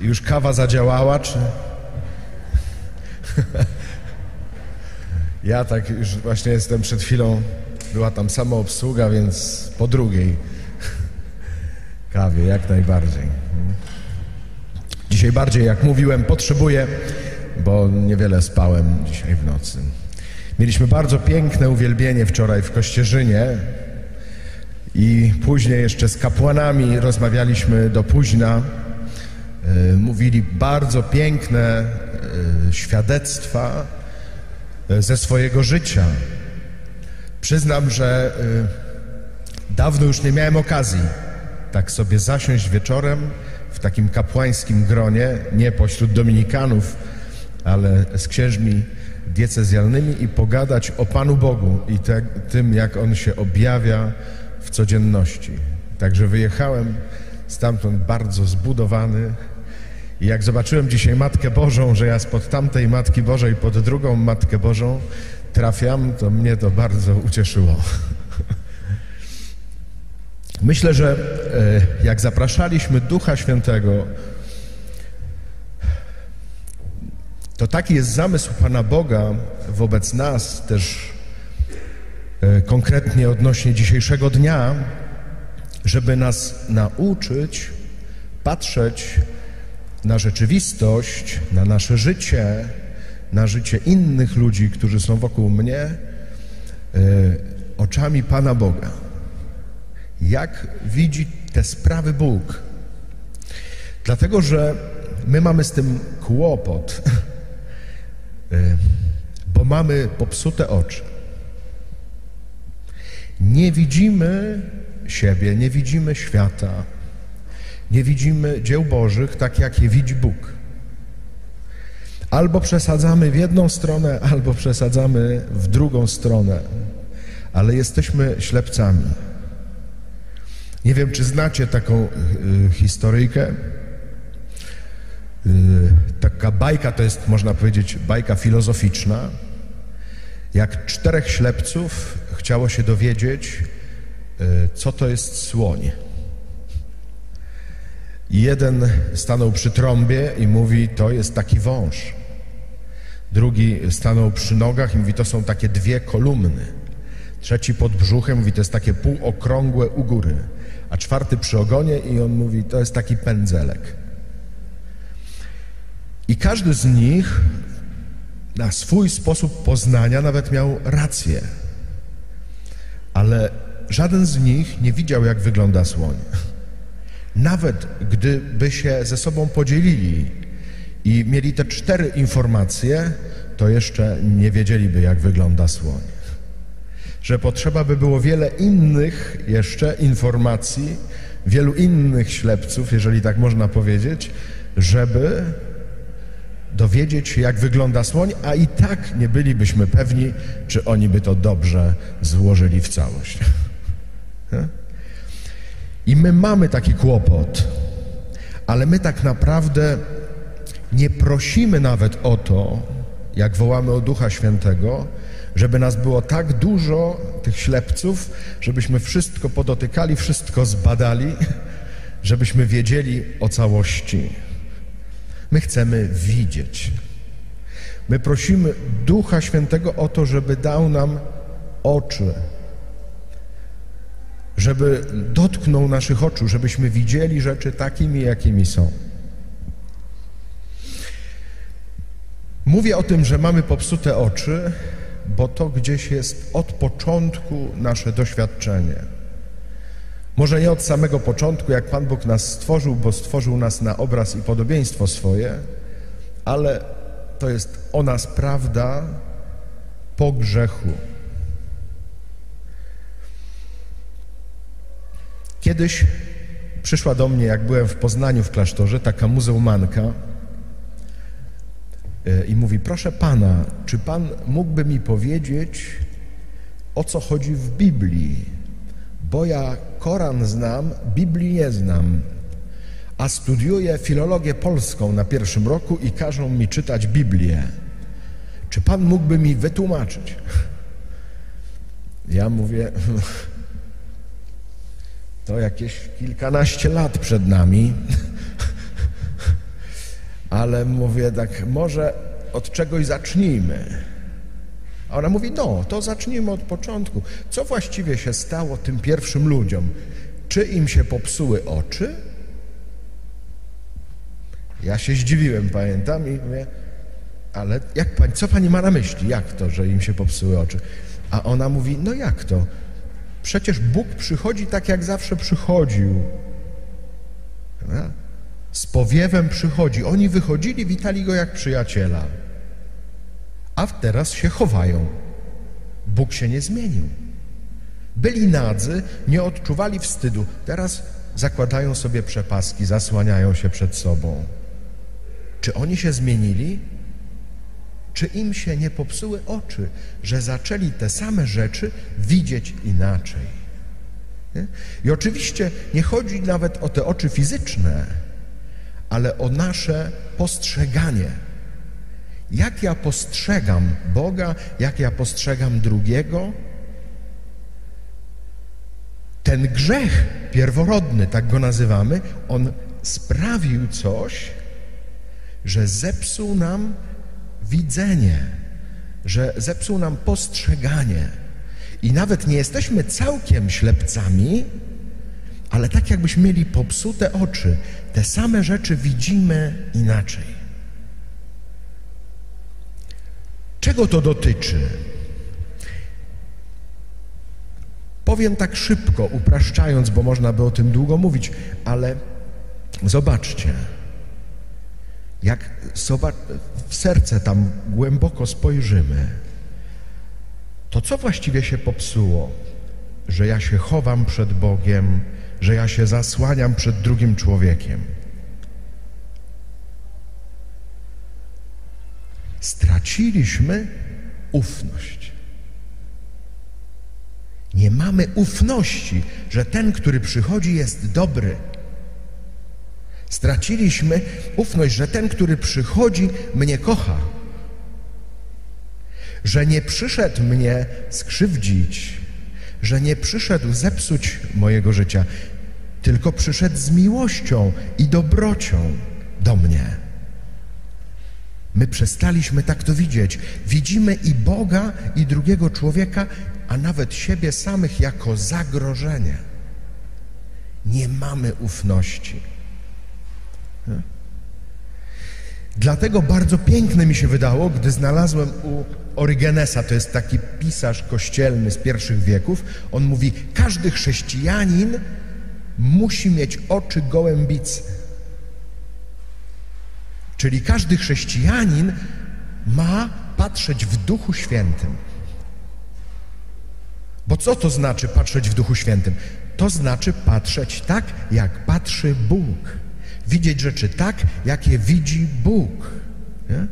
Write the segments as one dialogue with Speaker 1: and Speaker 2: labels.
Speaker 1: Już kawa zadziałała, czy... Ja tak już właśnie jestem przed chwilą, była tam sama obsługa, więc po drugiej kawie jak najbardziej. Dzisiaj bardziej, jak mówiłem, potrzebuję, bo niewiele spałem dzisiaj w nocy. Mieliśmy bardzo piękne uwielbienie wczoraj w Kościerzynie i później jeszcze z kapłanami rozmawialiśmy do późna. E, Mówili bardzo piękne e, świadectwa e, ze swojego życia. Przyznam, że dawno już nie miałem okazji tak sobie zasiąść wieczorem w takim kapłańskim gronie, nie pośród dominikanów, ale z księżmi diecezjalnymi i pogadać o Panu Bogu i te, tym, jak On się objawia w codzienności. Także wyjechałem stamtąd bardzo zbudowany i jak zobaczyłem dzisiaj Matkę Bożą, że ja spod tamtej Matki Bożej pod drugą Matkę Bożą trafiam, to mnie to bardzo ucieszyło. Myślę, że e, jak zapraszaliśmy Ducha Świętego, to taki jest zamysł Pana Boga wobec nas też e, konkretnie odnośnie dzisiejszego dnia, żeby nas nauczyć patrzeć na rzeczywistość, na nasze życie, na życie innych ludzi, którzy są wokół mnie, e, oczami Pana Boga. Jak widzi te sprawy Bóg? Dlatego, że my mamy z tym kłopot, e, bo mamy popsute oczy. Nie widzimy siebie, nie widzimy świata, nie widzimy dzieł Bożych tak, jak je widzi Bóg. Albo przesadzamy w jedną stronę, albo przesadzamy w drugą stronę, ale jesteśmy ślepcami. Nie wiem, czy znacie taką y, historyjkę. Y, taka bajka to jest, można powiedzieć, bajka filozoficzna. Jak czterech ślepców chciało się dowiedzieć, y, co to jest słoń. Jeden stanął przy trąbie i mówi, to jest taki wąż. Drugi stanął przy nogach i mówi, to są takie dwie kolumny. Trzeci pod brzuchem mówi, to jest takie półokrągłe u góry. A czwarty przy ogonie i on mówi, to jest taki pędzelek. I każdy z nich na swój sposób poznania nawet miał rację. Ale żaden z nich nie widział, jak wygląda słoń. Nawet gdyby się ze sobą podzielili i mieli te cztery informacje, to jeszcze nie wiedzieliby, jak wygląda słoń. Że potrzeba by było wiele innych jeszcze informacji, wielu innych ślepców, jeżeli tak można powiedzieć, żeby dowiedzieć się, jak wygląda słoń, a i tak nie bylibyśmy pewni, czy oni by to dobrze złożyli w całość. I my mamy taki kłopot, ale my tak naprawdę nie prosimy nawet o to, jak wołamy o Ducha Świętego, żeby nas było tak dużo, tych ślepców, żebyśmy wszystko podotykali, wszystko zbadali, żebyśmy wiedzieli o całości. My chcemy widzieć. My prosimy Ducha Świętego o to, żeby dał nam oczy, żeby dotknął naszych oczu, żebyśmy widzieli rzeczy takimi, jakimi są. Mówię o tym, że mamy popsute oczy, bo to gdzieś jest od początku nasze doświadczenie. Może nie od samego początku, jak Pan Bóg nas stworzył, bo stworzył nas na obraz i podobieństwo swoje, ale to jest o nas prawda po grzechu. Kiedyś przyszła do mnie, jak byłem w Poznaniu w klasztorze, taka muzułmanka e, i mówi: Proszę pana, czy pan mógłby mi powiedzieć, o co chodzi w Biblii? Bo ja Koran znam, Biblii nie znam, a studiuję filologię polską na pierwszym roku i każą mi czytać Biblię. Czy pan mógłby mi wytłumaczyć? Ja mówię, to jakieś kilkanaście lat przed nami. ale mówię tak, może od czegoś zacznijmy. A ona mówi, no, to zacznijmy od początku. Co właściwie się stało tym pierwszym ludziom? Czy im się popsuły oczy? Ja się zdziwiłem, pamiętam, i mówię, ale jak pani, co pani ma na myśli? Jak to, że im się popsuły oczy? A ona mówi, no jak to? Przecież Bóg przychodzi tak, jak zawsze przychodził. Z powiewem przychodzi. Oni wychodzili, witali go jak przyjaciela. A teraz się chowają. Bóg się nie zmienił. Byli nadzy, nie odczuwali wstydu. Teraz zakładają sobie przepaski, zasłaniają się przed sobą. Czy oni się zmienili? Czy im się nie popsuły oczy, że zaczęli te same rzeczy widzieć inaczej? Nie? I oczywiście nie chodzi nawet o te oczy fizyczne, ale o nasze postrzeganie. Jak ja postrzegam Boga, jak ja postrzegam drugiego? Ten grzech pierworodny, tak go nazywamy, on sprawił coś, że zepsuł nam widzenie, że zepsuł nam postrzeganie. I nawet nie jesteśmy całkiem ślepcami, ale tak jakbyśmy mieli popsute oczy, te same rzeczy widzimy inaczej. Czego to dotyczy? Powiem tak szybko, upraszczając, bo można by o tym długo mówić, ale zobaczcie, jak w serce tam głęboko spojrzymy, to co właściwie się popsuło? Że ja się chowam przed Bogiem, że ja się zasłaniam przed drugim człowiekiem. Straciliśmy ufność. Nie mamy ufności, że ten, który przychodzi, jest dobry. Straciliśmy ufność, że ten, który przychodzi, mnie kocha. Że nie przyszedł mnie skrzywdzić, że nie przyszedł zepsuć mojego życia, tylko przyszedł z miłością i dobrocią do mnie. My przestaliśmy tak to widzieć. Widzimy i Boga, i drugiego człowieka, a nawet siebie samych jako zagrożenie. Nie mamy ufności. Dlatego bardzo piękne mi się wydało, gdy znalazłem u Orygenesa, to jest taki pisarz kościelny z pierwszych wieków, on mówi, każdy chrześcijanin musi mieć oczy gołębicy. Czyli każdy chrześcijanin ma patrzeć w Duchu Świętym. Bo co to znaczy patrzeć w Duchu Świętym? To znaczy patrzeć tak, jak patrzy Bóg. Widzieć rzeczy tak, jakie widzi Bóg. Nie?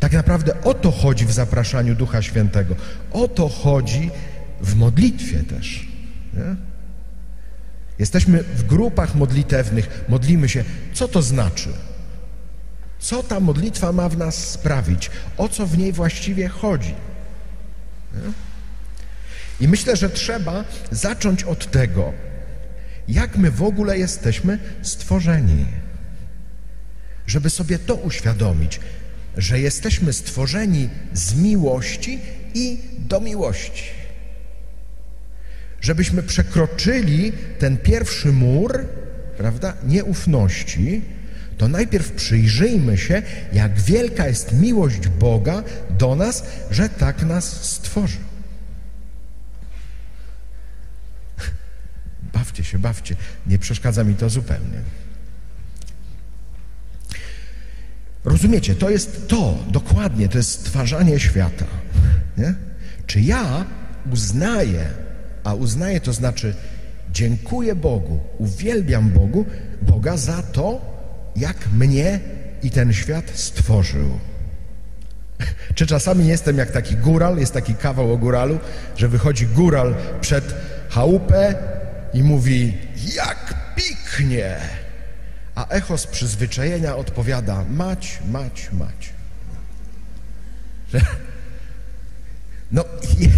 Speaker 1: Tak naprawdę o to chodzi w zapraszaniu Ducha Świętego. O to chodzi w modlitwie też. Nie? Jesteśmy w grupach modlitewnych, modlimy się. Co to znaczy? Co ta modlitwa ma w nas sprawić? O co w niej właściwie chodzi? Nie? I myślę, że trzeba zacząć od tego, jak my w ogóle jesteśmy stworzeni. Żeby sobie to uświadomić, że jesteśmy stworzeni z miłości i do miłości. Żebyśmy przekroczyli ten pierwszy mur, prawda, nieufności, to najpierw przyjrzyjmy się, jak wielka jest miłość Boga do nas, że tak nas stworzył. Bawcie się, bawcie. Nie przeszkadza mi to zupełnie. Rozumiecie, to jest to, dokładnie, to jest stwarzanie świata. Nie? Czy ja uznaję, a uznaję to znaczy dziękuję Bogu, uwielbiam Bogu, Boga za to, jak mnie i ten świat stworzył. Czy czasami jestem jak taki góral, jest taki kawał o góralu, że wychodzi góral przed chałupę i mówi, jak piknie, a echo z przyzwyczajenia odpowiada, mać, mać, mać. No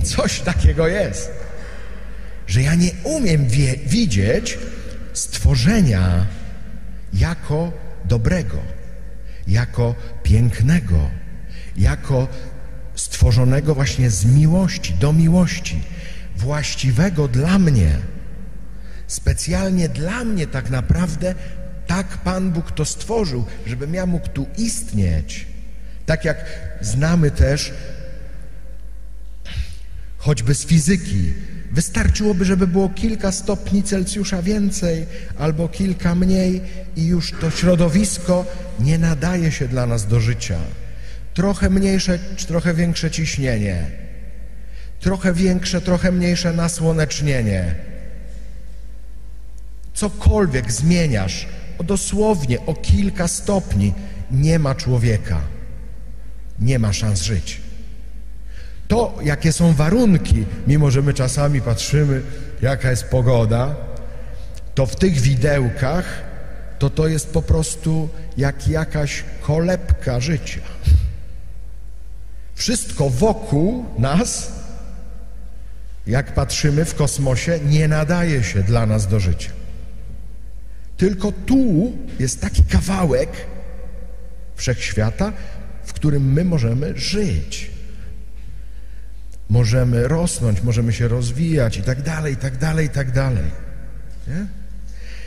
Speaker 1: coś takiego jest, że ja nie umiem wie, widzieć stworzenia jako dobrego. jako pięknego, jako stworzonego właśnie z miłości, do miłości, właściwego dla mnie. Specjalnie dla mnie tak naprawdę tak Pan Bóg to stworzył, żebym ja mógł tu istnieć. Tak jak znamy też choćby z fizyki. Wystarczyłoby, żeby było kilka stopni Celsjusza więcej albo kilka mniej i już to środowisko nie nadaje się dla nas do życia. Trochę mniejsze trochę większe ciśnienie, trochę większe, trochę mniejsze nasłonecznienie. Cokolwiek zmieniasz, o dosłownie o kilka stopni, nie ma człowieka, nie ma szans żyć. To, jakie są warunki, mimo że my czasami patrzymy, jaka jest pogoda, to w tych widełkach to to jest po prostu jak jakaś kolebka życia. Wszystko wokół nas, jak patrzymy w kosmosie, nie nadaje się dla nas do życia. Tylko tu jest taki kawałek wszechświata, w którym my możemy żyć. Możemy rosnąć, możemy się rozwijać i tak dalej, i tak dalej, i tak dalej. Nie?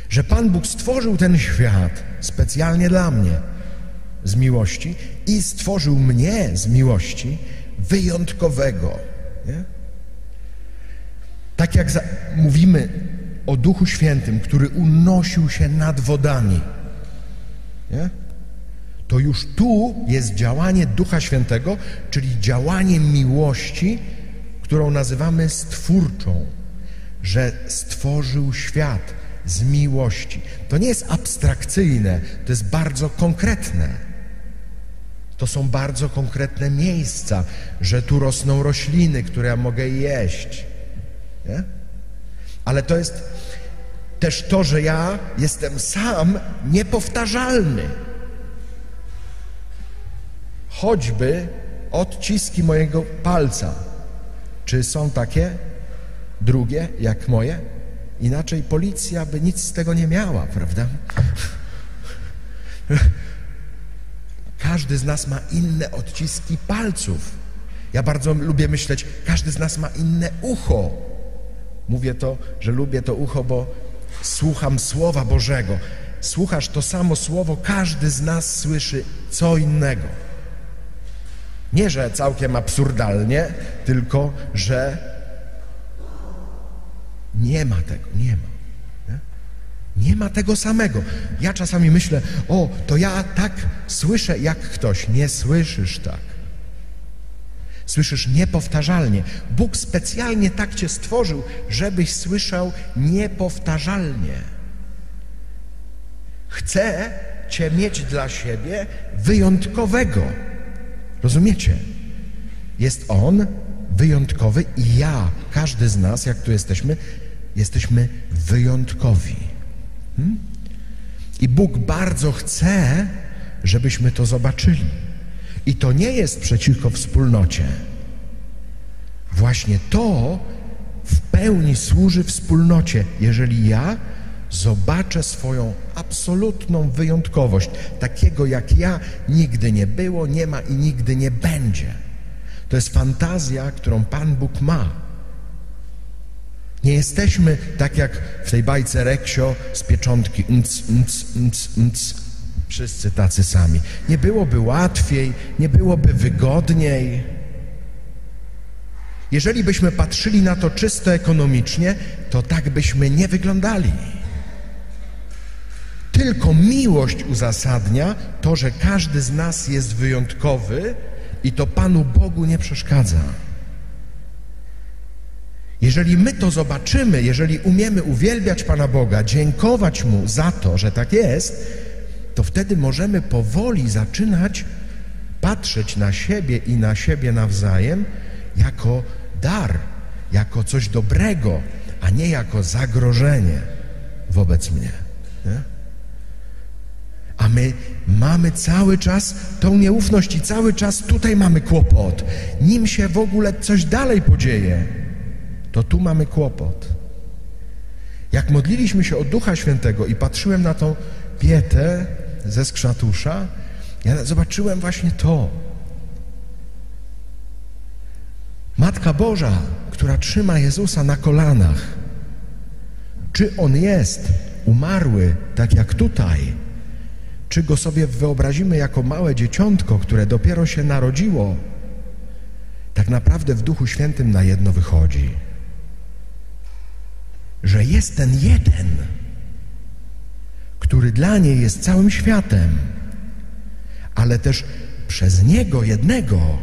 Speaker 1: Że Pan Bóg stworzył ten świat specjalnie dla mnie z miłości i stworzył mnie z miłości wyjątkowego. Nie? Tak jak mówimy o Duchu Świętym, który unosił się nad wodami, nie? to już tu jest działanie Ducha Świętego, czyli działanie miłości, którą nazywamy stwórczą, że stworzył świat z miłości. To nie jest abstrakcyjne, to jest bardzo konkretne. To są bardzo konkretne miejsca, że tu rosną rośliny, które ja mogę jeść. Nie? Ale to jest też to, że ja jestem sam niepowtarzalny. Choćby odciski mojego palca. Czy są takie drugie jak moje? Inaczej policja by nic z tego nie miała, prawda? Każdy z nas ma inne odciski palców. Ja bardzo lubię myśleć, każdy z nas ma inne ucho. Mówię to, że lubię to ucho, bo słucham Słowa Bożego. Słuchasz to samo słowo, każdy z nas słyszy co innego. Nie, że całkiem absurdalnie, tylko że nie ma tego, nie ma. Nie? nie ma tego samego. Ja czasami myślę, o, to ja tak słyszę jak ktoś. Nie słyszysz tak. Słyszysz niepowtarzalnie. Bóg specjalnie tak cię stworzył, żebyś słyszał niepowtarzalnie. Chce cię mieć dla siebie wyjątkowego. Rozumiecie? Jest On wyjątkowy i ja, każdy z nas, jak tu jesteśmy, jesteśmy wyjątkowi. Hmm? I Bóg bardzo chce, żebyśmy to zobaczyli. I to nie jest przeciwko wspólnocie. Właśnie to w pełni służy wspólnocie, jeżeli ja zobaczę swoją absolutną wyjątkowość. Takiego jak ja nigdy nie było, nie ma i nigdy nie będzie. To jest fantazja, którą Pan Bóg ma. Nie jesteśmy tak jak w tej bajce Reksio z pieczątki mc, mc, mc, mc. Wszyscy tacy sami. Nie byłoby łatwiej, nie byłoby wygodniej. Jeżeli byśmy patrzyli na to czysto ekonomicznie, to tak byśmy nie wyglądali. Tylko miłość uzasadnia to, że każdy z nas jest wyjątkowy i to Panu Bogu nie przeszkadza. Jeżeli my to zobaczymy, jeżeli umiemy uwielbiać Pana Boga, dziękować Mu za to, że tak jest, to wtedy możemy powoli zaczynać patrzeć na siebie i na siebie nawzajem jako dar, jako coś dobrego, a nie jako zagrożenie wobec mnie. Nie? A my mamy cały czas tą nieufność i cały czas tutaj mamy kłopot. Nim się w ogóle coś dalej podzieje, to tu mamy kłopot. Jak modliliśmy się o Ducha Świętego i patrzyłem na tą pietę ze skrzatusza, Ja zobaczyłem właśnie to. Matka Boża, która trzyma Jezusa na kolanach. Czy on jest umarły, tak jak tutaj? Czy go sobie wyobrazimy jako małe dzieciątko, które dopiero się narodziło? Tak naprawdę w Duchu Świętym na jedno wychodzi, że jest ten jeden, który dla niej jest całym światem, ale też przez niego jednego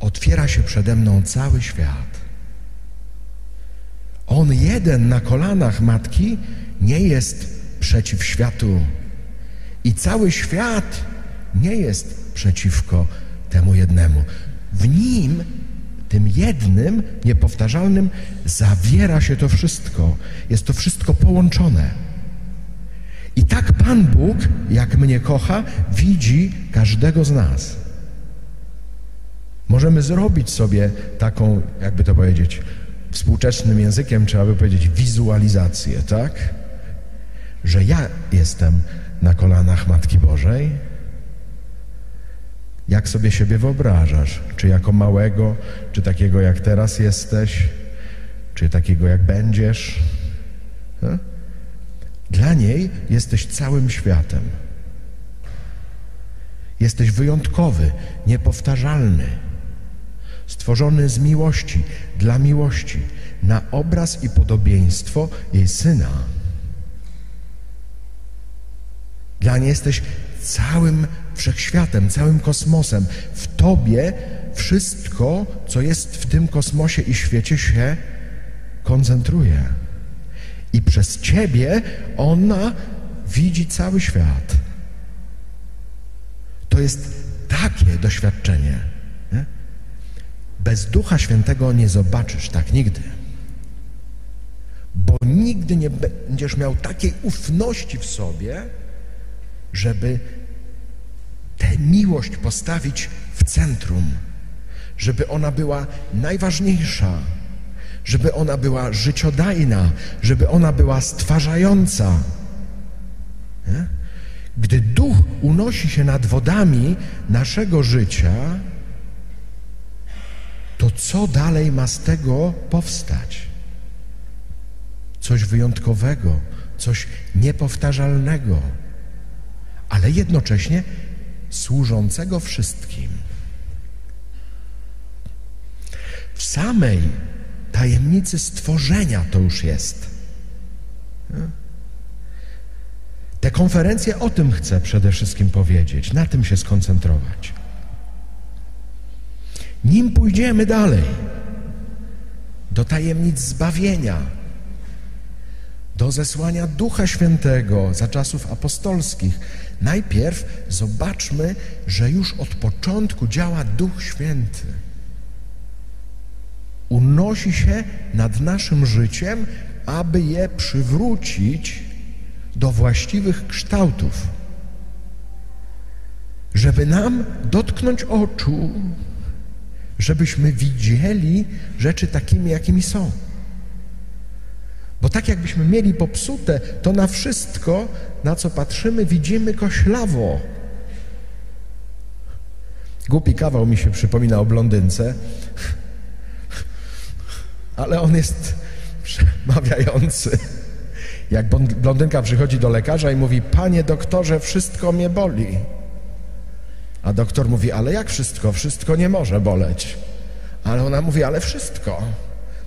Speaker 1: otwiera się przede mną cały świat. On jeden na kolanach matki nie jest przeciw światu i cały świat nie jest przeciwko temu jednemu. W nim, tym jednym, niepowtarzalnym, zawiera się to wszystko. Jest to wszystko połączone. I tak Pan Bóg, jak mnie kocha, widzi każdego z nas. Możemy zrobić sobie taką, jakby to powiedzieć, współczesnym językiem trzeba by powiedzieć wizualizację, tak? Że ja jestem na kolanach Matki Bożej. Jak sobie siebie wyobrażasz? Czy jako małego, czy takiego jak teraz jesteś, czy takiego jak będziesz? Dla niej jesteś całym światem. Jesteś wyjątkowy, niepowtarzalny stworzony z miłości, dla miłości, na obraz i podobieństwo jej Syna. Dla niej jesteś całym wszechświatem, całym kosmosem. W Tobie wszystko, co jest w tym kosmosie i świecie się koncentruje. I przez Ciebie ona widzi cały świat. To jest takie doświadczenie. Nie? Bez Ducha Świętego nie zobaczysz tak nigdy. Bo nigdy nie będziesz miał takiej ufności w sobie, żeby tę miłość postawić w centrum, żeby ona była najważniejsza, żeby ona była życiodajna, żeby ona była stwarzająca. Nie? Gdy duch unosi się nad wodami naszego życia, to co dalej ma z tego powstać? Coś wyjątkowego, coś niepowtarzalnego, ale jednocześnie służącego wszystkim. W samej tajemnicy stworzenia to już jest. Te konferencje o tym chcę przede wszystkim powiedzieć, na tym się skoncentrować. Nim pójdziemy dalej, do tajemnic zbawienia, do zesłania Ducha Świętego za czasów apostolskich, najpierw zobaczmy, że już od początku działa Duch Święty. Unosi się nad naszym życiem, aby je przywrócić do właściwych kształtów, żeby nam dotknąć oczu, żebyśmy widzieli rzeczy takimi, jakimi są. Bo tak jakbyśmy mieli popsute, to na wszystko, na co patrzymy, widzimy koślawo. Głupi kawał mi się przypomina o blondynce, ale on jest przemawiający. Jak blondynka przychodzi do lekarza i mówi, panie doktorze, wszystko mnie boli. A doktor mówi, ale jak wszystko? Wszystko nie może boleć. Ale ona mówi, ale wszystko.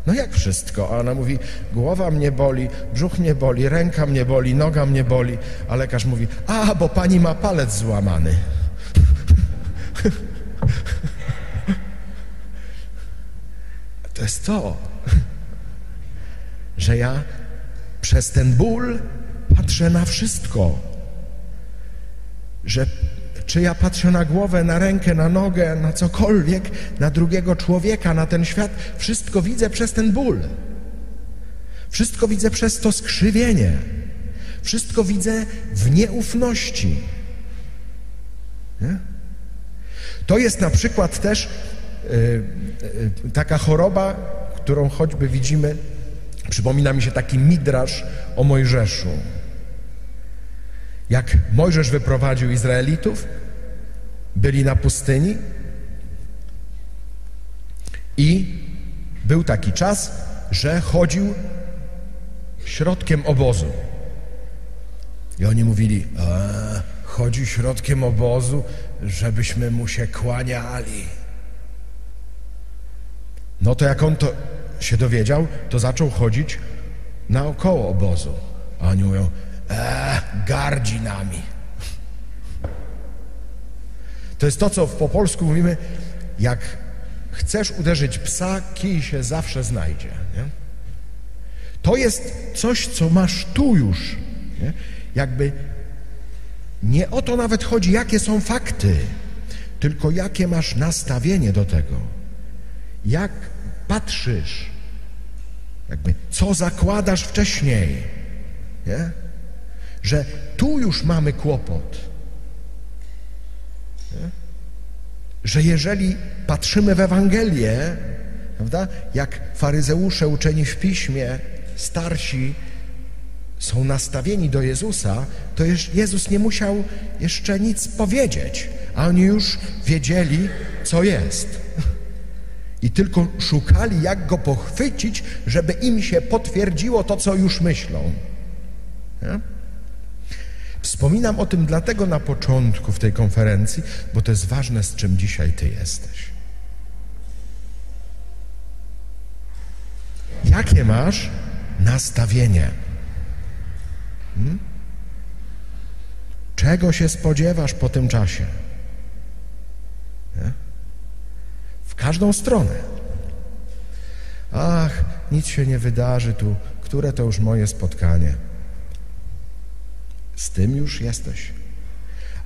Speaker 1: No jak wszystko? A ona mówi, głowa mnie boli, brzuch mnie boli, ręka mnie boli, noga mnie boli. A lekarz mówi, a, bo pani ma palec złamany. To jest to, że ja przez ten ból patrzę na wszystko. Że czy ja patrzę na głowę, na rękę, na nogę, na cokolwiek, na drugiego człowieka, na ten świat, wszystko widzę przez ten ból. Wszystko widzę przez to skrzywienie. Wszystko widzę w nieufności. Nie? To jest na przykład też yy, yy, taka choroba, którą choćby widzimy, przypomina mi się taki midrasz o Mojżeszu. Jak Mojżesz wyprowadził Izraelitów, byli na pustyni i był taki czas, że chodził środkiem obozu. I oni mówili, e, chodzi środkiem obozu, żebyśmy mu się kłaniali. No to jak on to się dowiedział, to zaczął chodzić naokoło obozu. A oni mówią, e, gardzi nami. To jest to, co po polsku mówimy, jak chcesz uderzyć psa, kij się zawsze znajdzie. Nie? To jest coś, co masz tu już. Nie? Jakby nie o to nawet chodzi, jakie są fakty, tylko jakie masz nastawienie do tego. Jak patrzysz, jakby co zakładasz wcześniej. Nie? Że tu już mamy kłopot. Nie? Że jeżeli patrzymy w Ewangelię, prawda, jak faryzeusze uczeni w piśmie, starsi, są nastawieni do Jezusa, to Jezus nie musiał jeszcze nic powiedzieć, a oni już wiedzieli, co jest. I tylko szukali, jak go pochwycić, żeby im się potwierdziło to, co już myślą. Wspominam o tym dlatego na początku w tej konferencji, bo to jest ważne, z czym dzisiaj Ty jesteś. Jakie masz nastawienie? Hmm? Czego się spodziewasz po tym czasie? Nie? Każdą stronę. Ach, nic się nie wydarzy tu, które to już moje spotkanie. Z tym już jesteś.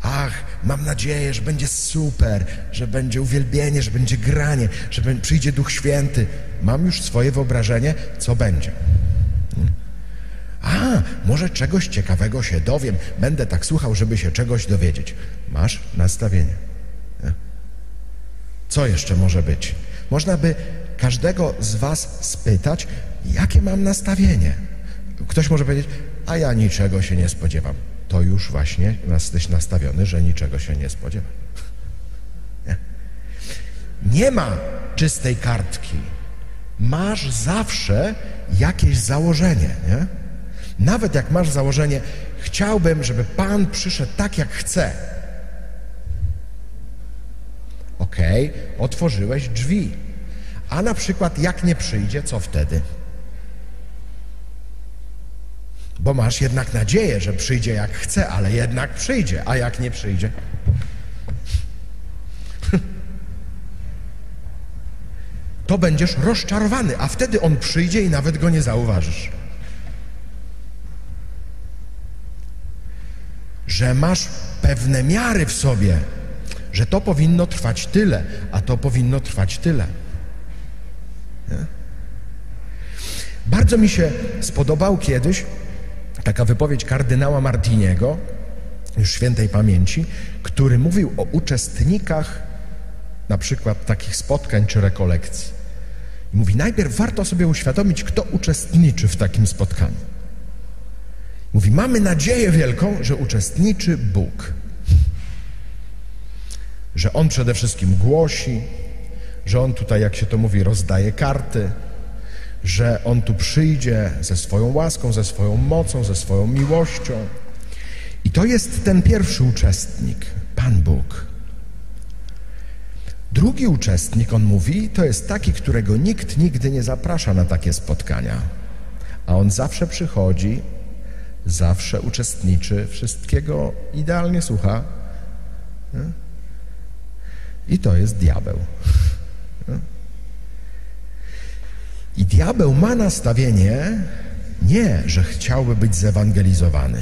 Speaker 1: Ach, mam nadzieję, że będzie super, że będzie uwielbienie, że będzie granie, że przyjdzie Duch Święty. Mam już swoje wyobrażenie, co będzie. A, może czegoś ciekawego się dowiem. Będę tak słuchał, żeby się czegoś dowiedzieć. Masz nastawienie. Co jeszcze może być? Można by każdego z Was spytać, jakie mam nastawienie. Ktoś może powiedzieć, a ja niczego się nie spodziewam. To już właśnie jesteś nastawiony, że niczego się nie spodziewam. Nie, nie ma czystej kartki. Masz zawsze jakieś założenie, nie? Nawet jak masz założenie, chciałbym, żeby Pan przyszedł tak, jak chce. Okay, otworzyłeś drzwi. A na przykład, jak nie przyjdzie, co wtedy? Bo masz jednak nadzieję, że przyjdzie jak chce, ale jednak przyjdzie, a jak nie przyjdzie? To będziesz rozczarowany, a wtedy on przyjdzie i nawet go nie zauważysz. Że masz pewne miary w sobie, że to powinno trwać tyle, a to powinno trwać tyle. Nie? Bardzo mi się spodobał kiedyś taka wypowiedź kardynała Martiniego, już świętej pamięci, który mówił o uczestnikach na przykład takich spotkań czy rekolekcji. Mówi, najpierw warto sobie uświadomić, kto uczestniczy w takim spotkaniu. Mówi, mamy nadzieję wielką, że uczestniczy Bóg. Że On przede wszystkim głosi, że On tutaj, jak się to mówi, rozdaje karty, że On tu przyjdzie ze swoją łaską, ze swoją mocą, ze swoją miłością. I to jest ten pierwszy uczestnik, Pan Bóg. Drugi uczestnik, on mówi, to jest taki, którego nikt nigdy nie zaprasza na takie spotkania, a on zawsze przychodzi, zawsze uczestniczy, wszystkiego idealnie słucha. I to jest diabeł. I diabeł ma nastawienie nie, że chciałby być zewangelizowany,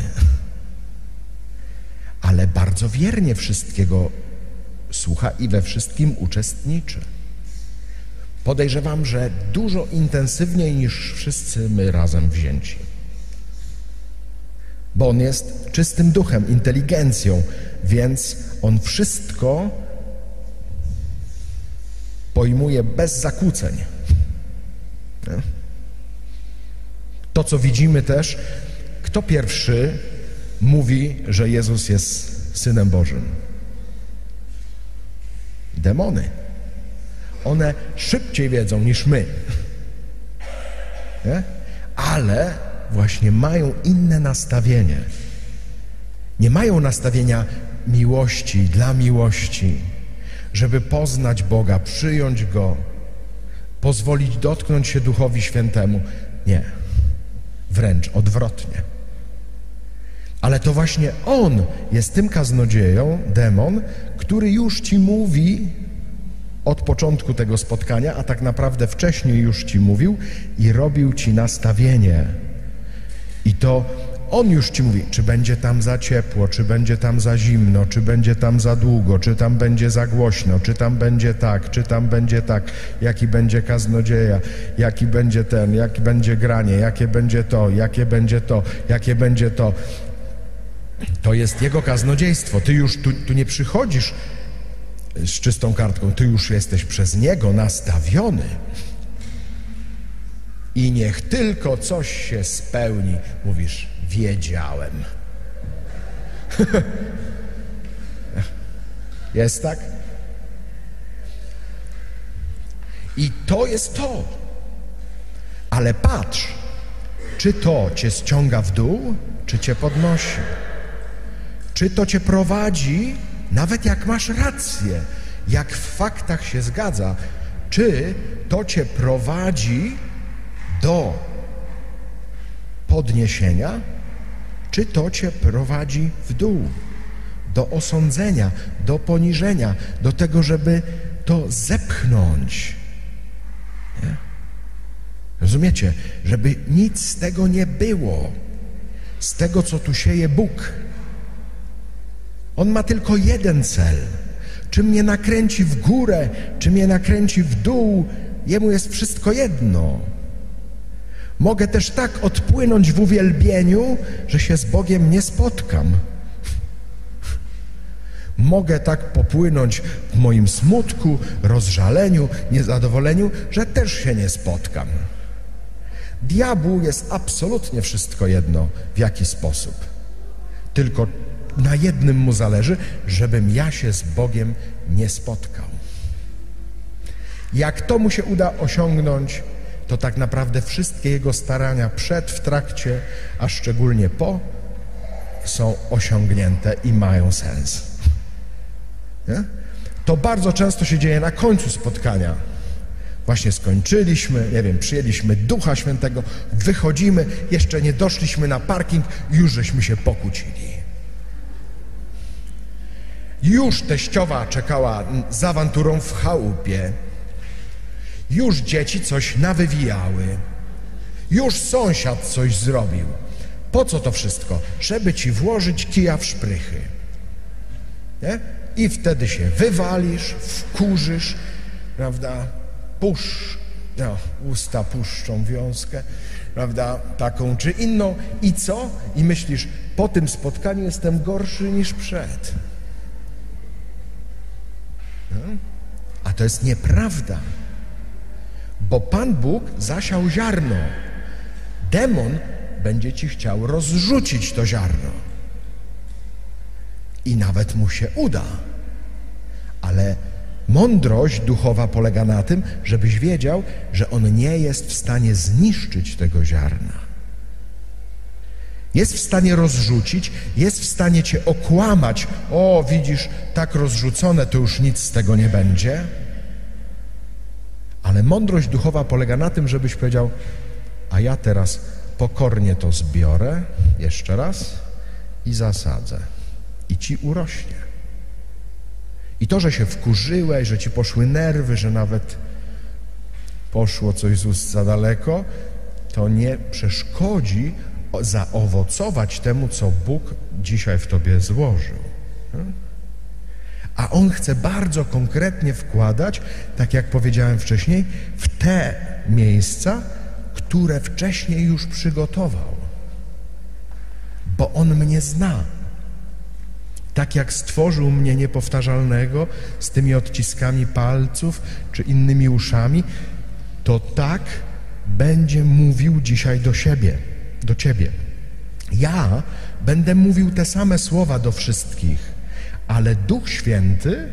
Speaker 1: ale bardzo wiernie wszystkiego słucha i we wszystkim uczestniczy. Podejrzewam, że dużo intensywniej niż wszyscy my razem wzięci. Bo on jest czystym duchem, inteligencją, więc on wszystko pojmuje bez zakłóceń. To, co widzimy też, kto pierwszy mówi, że Jezus jest Synem Bożym? demony. One szybciej wiedzą niż my. Nie? Ale właśnie mają inne nastawienie. Nie mają nastawienia miłości dla miłości, żeby poznać Boga, przyjąć Go, pozwolić dotknąć się Duchowi Świętemu. Nie, wręcz odwrotnie. Ale to właśnie on jest tym kaznodzieją, demon, który już ci mówi od początku tego spotkania, a tak naprawdę wcześniej już ci mówił i robił ci nastawienie. I to on już ci mówi, czy będzie tam za ciepło, czy będzie tam za zimno, czy będzie tam za długo, czy tam będzie za głośno, czy tam będzie tak, czy tam będzie tak, jaki będzie kaznodzieja, jaki będzie ten, jaki będzie granie, jakie będzie to, jakie będzie to, jakie będzie to. To jest jego kaznodziejstwo. Ty już tu, tu nie przychodzisz z czystą kartką, ty już jesteś przez niego nastawiony. I niech tylko coś się spełni. Mówisz, wiedziałem. jest tak? I to jest to. Ale patrz, czy to cię ściąga w dół, czy cię podnosi. Czy to cię prowadzi, nawet jak masz rację, jak w faktach się zgadza, czy to cię prowadzi do podniesienia, czy to cię prowadzi w dół, do osądzenia, do poniżenia, do tego, żeby to zepchnąć. Nie? Rozumiecie? Żeby nic z tego nie było, z tego, co tu sieje Bóg. On ma tylko jeden cel. Czy mnie nakręci w górę, czy mnie nakręci w dół, jemu jest wszystko jedno. Mogę też tak odpłynąć w uwielbieniu, że się z Bogiem nie spotkam. Mogę tak popłynąć w moim smutku, rozżaleniu, niezadowoleniu, że też się nie spotkam. Diabłu jest absolutnie wszystko jedno, w jaki sposób. Tylko na jednym mu zależy, żebym ja się z Bogiem nie spotkał. Jak to mu się uda osiągnąć, to tak naprawdę wszystkie jego starania przed, w trakcie, a szczególnie po są osiągnięte i mają sens. Nie? To bardzo często się dzieje na końcu spotkania. Właśnie skończyliśmy, nie wiem, przyjęliśmy Ducha Świętego, wychodzimy, jeszcze nie doszliśmy na parking, już żeśmy się pokłócili. Już teściowa czekała z awanturą w chałupie. Już dzieci coś nawywijały. Już sąsiad coś zrobił. Po co to wszystko? Żeby ci włożyć kija w szprychy. Nie? I wtedy się wywalisz, wkurzysz, prawda? Pusz, no, usta puszczą wiązkę, prawda? Taką czy inną. I co? I myślisz, po tym spotkaniu jestem gorszy niż przed. A to jest nieprawda, bo Pan Bóg zasiał ziarno. Demon będzie ci chciał rozrzucić to ziarno. I nawet mu się uda. Ale mądrość duchowa polega na tym, żebyś wiedział, że on nie jest w stanie zniszczyć tego ziarna. Jest w stanie rozrzucić, jest w stanie cię okłamać. O, widzisz, tak rozrzucone, to już nic z tego nie będzie. Ale mądrość duchowa polega na tym, żebyś powiedział, a ja teraz pokornie to zbiorę, jeszcze raz, i zasadzę. I ci urośnie. I to, że się wkurzyłeś, że ci poszły nerwy, że nawet poszło coś z ust za daleko, to nie przeszkodzi zaowocować temu, co Bóg dzisiaj w tobie złożył. A On chce bardzo konkretnie wkładać, tak jak powiedziałem wcześniej, w te miejsca, które wcześniej już przygotował. Bo On mnie zna. Tak jak stworzył mnie niepowtarzalnego z tymi odciskami palców czy innymi uszami, to tak będzie mówił dzisiaj do siebie do Ciebie. Ja będę mówił te same słowa do wszystkich, ale Duch Święty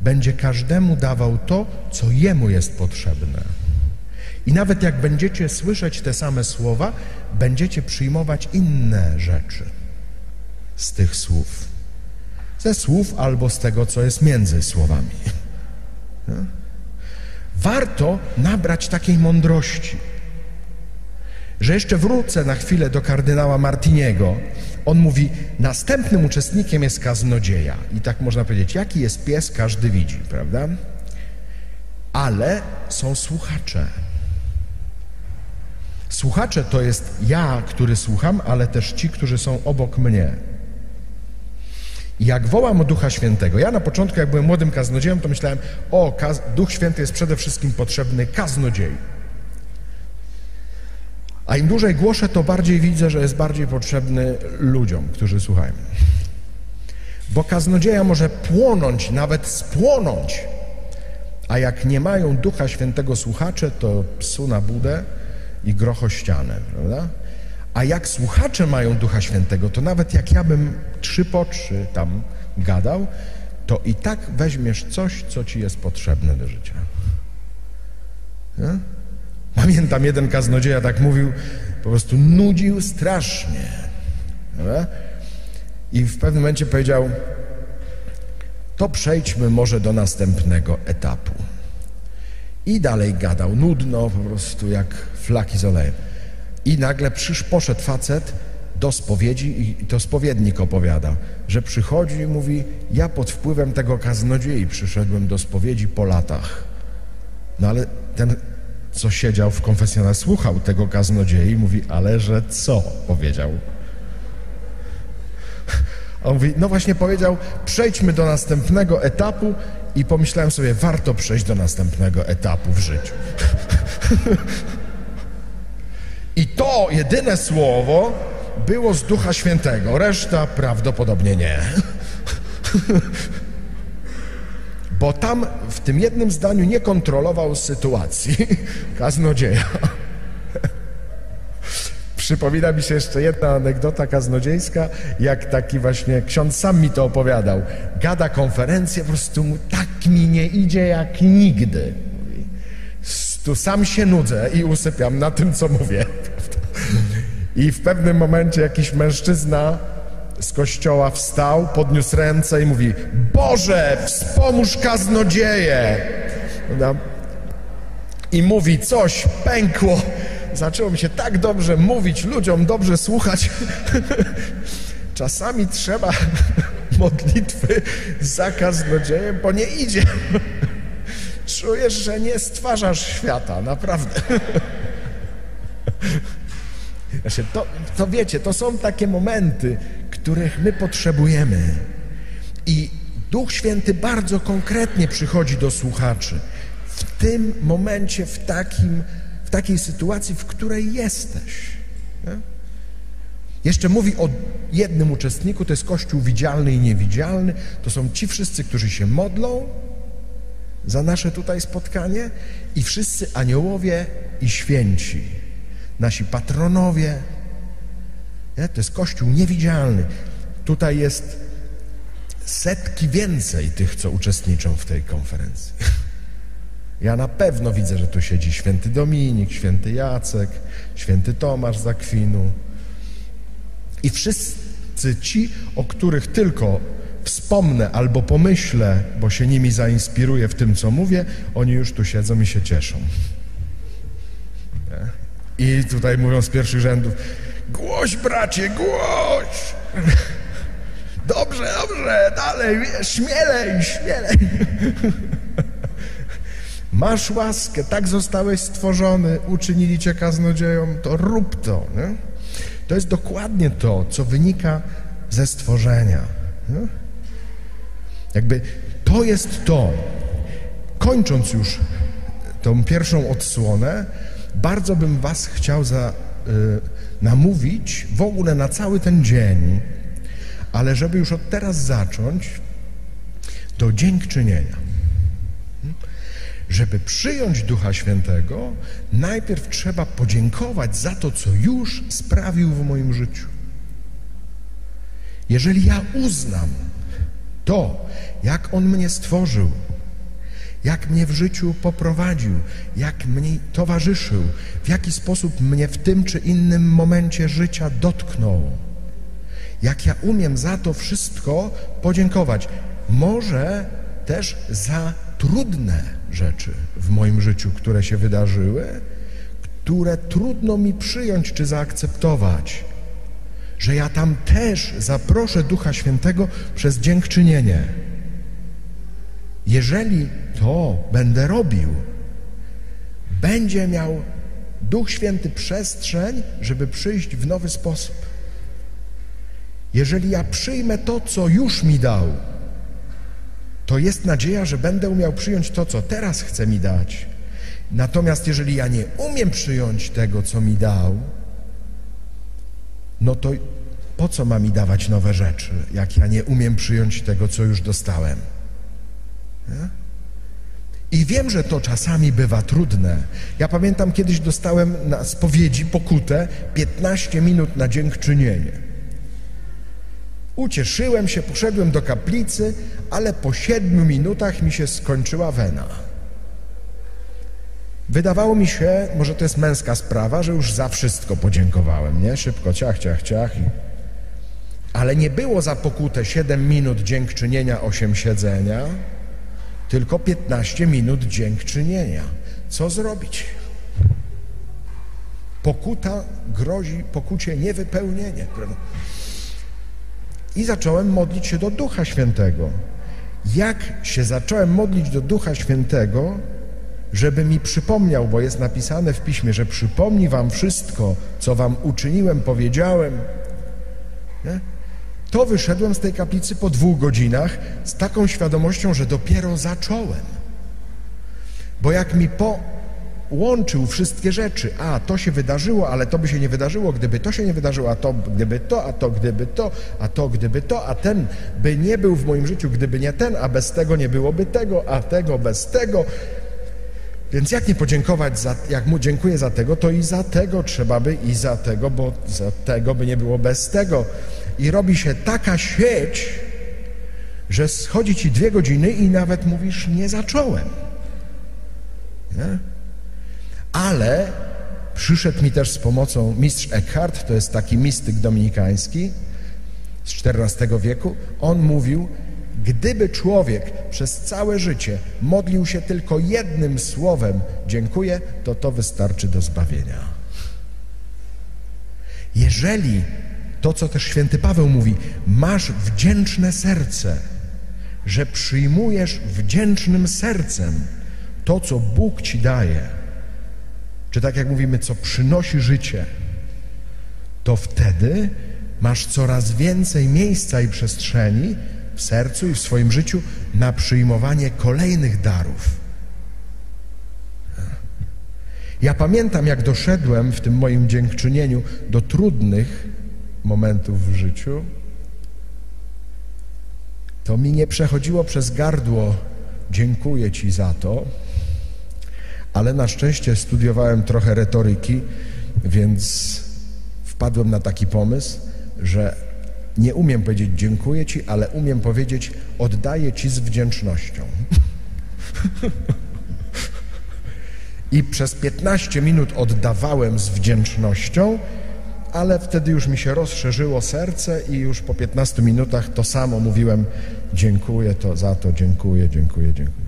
Speaker 1: będzie każdemu dawał to, co jemu jest potrzebne. I nawet jak będziecie słyszeć te same słowa, będziecie przyjmować inne rzeczy z tych słów. Ze słów albo z tego, co jest między słowami. Warto nabrać takiej mądrości, że jeszcze wrócę na chwilę do kardynała Martiniego. On mówi, następnym uczestnikiem jest kaznodzieja. I tak można powiedzieć, jaki jest pies, każdy widzi, prawda? Ale są słuchacze. Słuchacze to jest ja, który słucham, ale też ci, którzy są obok mnie. I jak wołam Ducha Świętego, ja na początku, jak byłem młodym kaznodziejem, to myślałem, o, Duch Święty jest przede wszystkim potrzebny kaznodziei. A im dłużej głoszę, to bardziej widzę, że jest bardziej potrzebny ludziom, którzy słuchają. Bo kaznodzieja może płonąć, nawet spłonąć, a jak nie mają Ducha Świętego słuchacze, to psu na budę i grocho ścianę, prawda? A jak słuchacze mają Ducha Świętego, to nawet jak ja bym trzy po trzy tam gadał, to i tak weźmiesz coś, co ci jest potrzebne do życia. Nie? Pamiętam, jeden kaznodzieja tak mówił, po prostu nudził strasznie. Prawda? I w pewnym momencie powiedział, to przejdźmy może do następnego etapu. I dalej gadał, nudno, po prostu jak flaki z olejem. I nagle przysz, poszedł facet do spowiedzi i to spowiednik opowiada, że przychodzi i mówi, ja pod wpływem tego kaznodziei przyszedłem do spowiedzi po latach. No ale ten, co siedział w konfesjonale, słuchał tego kaznodziei i mówi, ale że co? Powiedział. On mówi, no właśnie powiedział, przejdźmy do następnego etapu i pomyślałem sobie, warto przejść do następnego etapu w życiu. I to jedyne słowo było z Ducha Świętego, reszta prawdopodobnie nie. Bo tam w tym jednym zdaniu nie kontrolował sytuacji kaznodzieja. Przypomina mi się jeszcze jedna anegdota kaznodziejska, jak taki właśnie ksiądz sam mi to opowiadał. Gada konferencję, po prostu mu tak mi nie idzie jak nigdy. Tu sam się nudzę i usypiam na tym, co mówię. I w pewnym momencie jakiś mężczyzna z kościoła wstał, podniósł ręce i mówi Boże, wspomóż kaznodzieję! I mówi coś, pękło. Zaczęło mi się tak dobrze mówić, ludziom dobrze słuchać. Czasami trzeba modlitwy za kaznodziejem, bo nie idzie. Czujesz, że nie stwarzasz świata, naprawdę. To, to wiecie, to są takie momenty, których my potrzebujemy. I Duch Święty bardzo konkretnie przychodzi do słuchaczy. W tym momencie, w, takim, w takiej sytuacji, w której jesteś. Nie? Jeszcze mówi o jednym uczestniku, to jest Kościół widzialny i niewidzialny. To są ci wszyscy, którzy się modlą za nasze tutaj spotkanie i wszyscy aniołowie i święci nasi patronowie. Nie? To jest Kościół niewidzialny. Tutaj jest setki więcej tych, co uczestniczą w tej konferencji. Ja na pewno widzę, że tu siedzi święty Dominik, święty Jacek, święty Tomasz z Akwinu. I wszyscy ci, o których tylko wspomnę albo pomyślę, bo się nimi zainspiruję w tym, co mówię, oni już tu siedzą i się cieszą. I tutaj mówią z pierwszych rzędów, głoś bracie, głoś! Dobrze, dobrze, dalej, śmielej, śmielej. Masz łaskę, tak zostałeś stworzony, uczynili cię kaznodzieją, to rób to. Nie? To jest dokładnie to, co wynika ze stworzenia. Nie? Jakby to jest to. Kończąc już tą pierwszą odsłonę, bardzo bym Was chciał za, y, namówić w ogóle na cały ten dzień, ale żeby już od teraz zacząć, do dziękczynienia. Żeby przyjąć Ducha Świętego, najpierw trzeba podziękować za to, co już sprawił w moim życiu. Jeżeli ja uznam to, jak On mnie stworzył, jak mnie w życiu poprowadził, jak mnie towarzyszył, w jaki sposób mnie w tym czy innym momencie życia dotknął. Jak ja umiem za to wszystko podziękować. Może też za trudne rzeczy w moim życiu, które się wydarzyły, które trudno mi przyjąć czy zaakceptować, że ja tam też zaproszę Ducha Świętego przez dziękczynienie. Jeżeli to będę robił, będzie miał Duch Święty przestrzeń, żeby przyjść w nowy sposób. Jeżeli ja przyjmę to, co już mi dał, to jest nadzieja, że będę umiał przyjąć to, co teraz chce mi dać. Natomiast jeżeli ja nie umiem przyjąć tego, co mi dał, no to po co ma mi dawać nowe rzeczy, jak ja nie umiem przyjąć tego, co już dostałem? I wiem, że to czasami bywa trudne. Ja pamiętam, kiedyś dostałem na spowiedzi pokutę 15 minut na dziękczynienie. Ucieszyłem się, poszedłem do kaplicy, ale po siedmiu minutach mi się skończyła wena. Wydawało mi się, może to jest męska sprawa, że już za wszystko podziękowałem, nie? Szybko, ciach, ciach, ciach. Ale nie było za pokutę 7 minut dziękczynienia, 8 siedzenia, tylko 15 minut dziękczynienia. Co zrobić? Pokuta grozi pokucie niewypełnienie. I zacząłem modlić się do Ducha Świętego. Jak się zacząłem modlić do Ducha Świętego, żeby mi przypomniał, bo jest napisane w piśmie, że przypomni wam wszystko, co wam uczyniłem, powiedziałem, nie? To wyszedłem z tej kaplicy po dwóch godzinach z taką świadomością, że dopiero zacząłem. Bo jak mi połączył wszystkie rzeczy, a to się wydarzyło, ale to by się nie wydarzyło, gdyby to się nie wydarzyło, a to gdyby to, a to gdyby to, a to gdyby to, a ten by nie był w moim życiu, gdyby nie ten, a bez tego nie byłoby tego, a tego bez tego. Więc jak nie podziękować, za, jak mu dziękuję za tego, to i za tego trzeba by i za tego, bo za tego by nie było bez tego. I robi się taka sieć, że schodzi ci dwie godziny i nawet mówisz, nie zacząłem. Nie? Ale przyszedł mi też z pomocą mistrz Eckhart, to jest taki mistyk dominikański z XIV wieku. On mówił, Gdyby człowiek przez całe życie modlił się tylko jednym słowem dziękuję, to to wystarczy do zbawienia. Jeżeli to, co też święty Paweł mówi, masz wdzięczne serce, że przyjmujesz wdzięcznym sercem to, co Bóg ci daje, czy tak jak mówimy, co przynosi życie, to wtedy masz coraz więcej miejsca i przestrzeni w sercu i w swoim życiu na przyjmowanie kolejnych darów. Ja pamiętam, jak doszedłem w tym moim dziękczynieniu do trudnych momentów w życiu, to mi nie przechodziło przez gardło dziękuję Ci za to, ale na szczęście studiowałem trochę retoryki, więc wpadłem na taki pomysł, że nie umiem powiedzieć dziękuję Ci, ale umiem powiedzieć oddaję Ci z wdzięcznością. I przez 15 minut oddawałem z wdzięcznością, ale wtedy już mi się rozszerzyło serce i już po 15 minutach to samo mówiłem dziękuję to za to, dziękuję, dziękuję, dziękuję.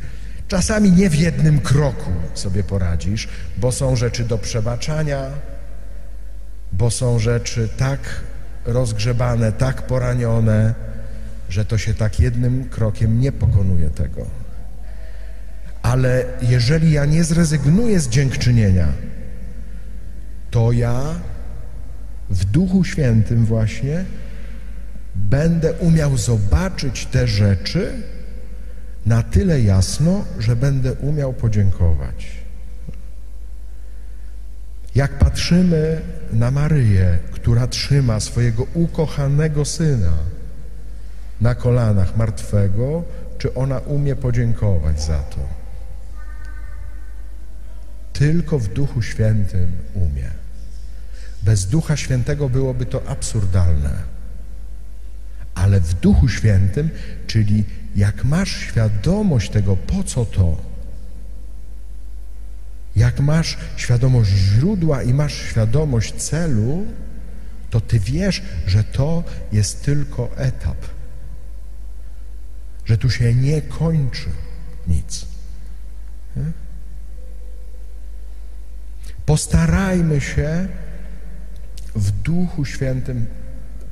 Speaker 1: Czasami nie w jednym kroku sobie poradzisz, bo są rzeczy do przebaczania, bo są rzeczy tak rozgrzebane, tak poranione, że to się tak jednym krokiem nie pokonuje tego. Ale jeżeli ja nie zrezygnuję z dziękczynienia, to ja w Duchu Świętym właśnie będę umiał zobaczyć te rzeczy na tyle jasno, że będę umiał podziękować. Jak patrzymy na Maryję, która trzyma swojego ukochanego syna na kolanach martwego, czy ona umie podziękować za to? Tylko w Duchu Świętym umie. Bez Ducha Świętego byłoby to absurdalne. Ale w Duchu Świętym, czyli jak masz świadomość tego, po co to, Jak masz świadomość źródła i masz świadomość celu, to ty wiesz, że to jest tylko etap. Że tu się nie kończy nic. Postarajmy się w Duchu Świętym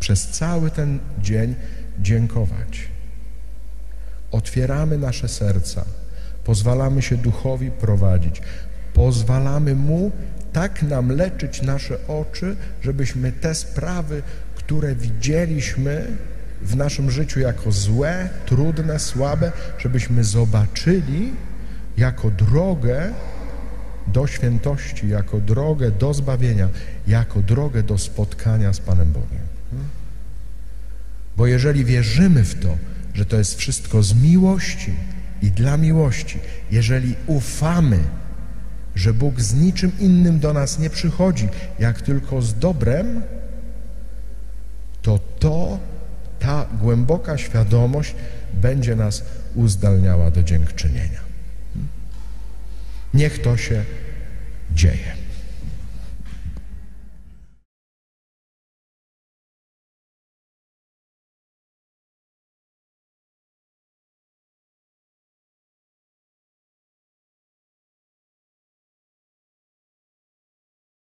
Speaker 1: przez cały ten dzień dziękować. Otwieramy nasze serca, pozwalamy się Duchowi prowadzić, pozwalamy Mu tak nam leczyć nasze oczy, żebyśmy te sprawy, które widzieliśmy w naszym życiu jako złe, trudne, słabe, żebyśmy zobaczyli jako drogę do świętości, jako drogę do zbawienia, jako drogę do spotkania z Panem Bogiem. Bo jeżeli wierzymy w to, że to jest wszystko z miłości i dla miłości, jeżeli ufamy, że Bóg z niczym innym do nas nie przychodzi, jak tylko z dobrem, to to, ta głęboka świadomość będzie nas uzdalniała do dziękczynienia. Niech to się dzieje.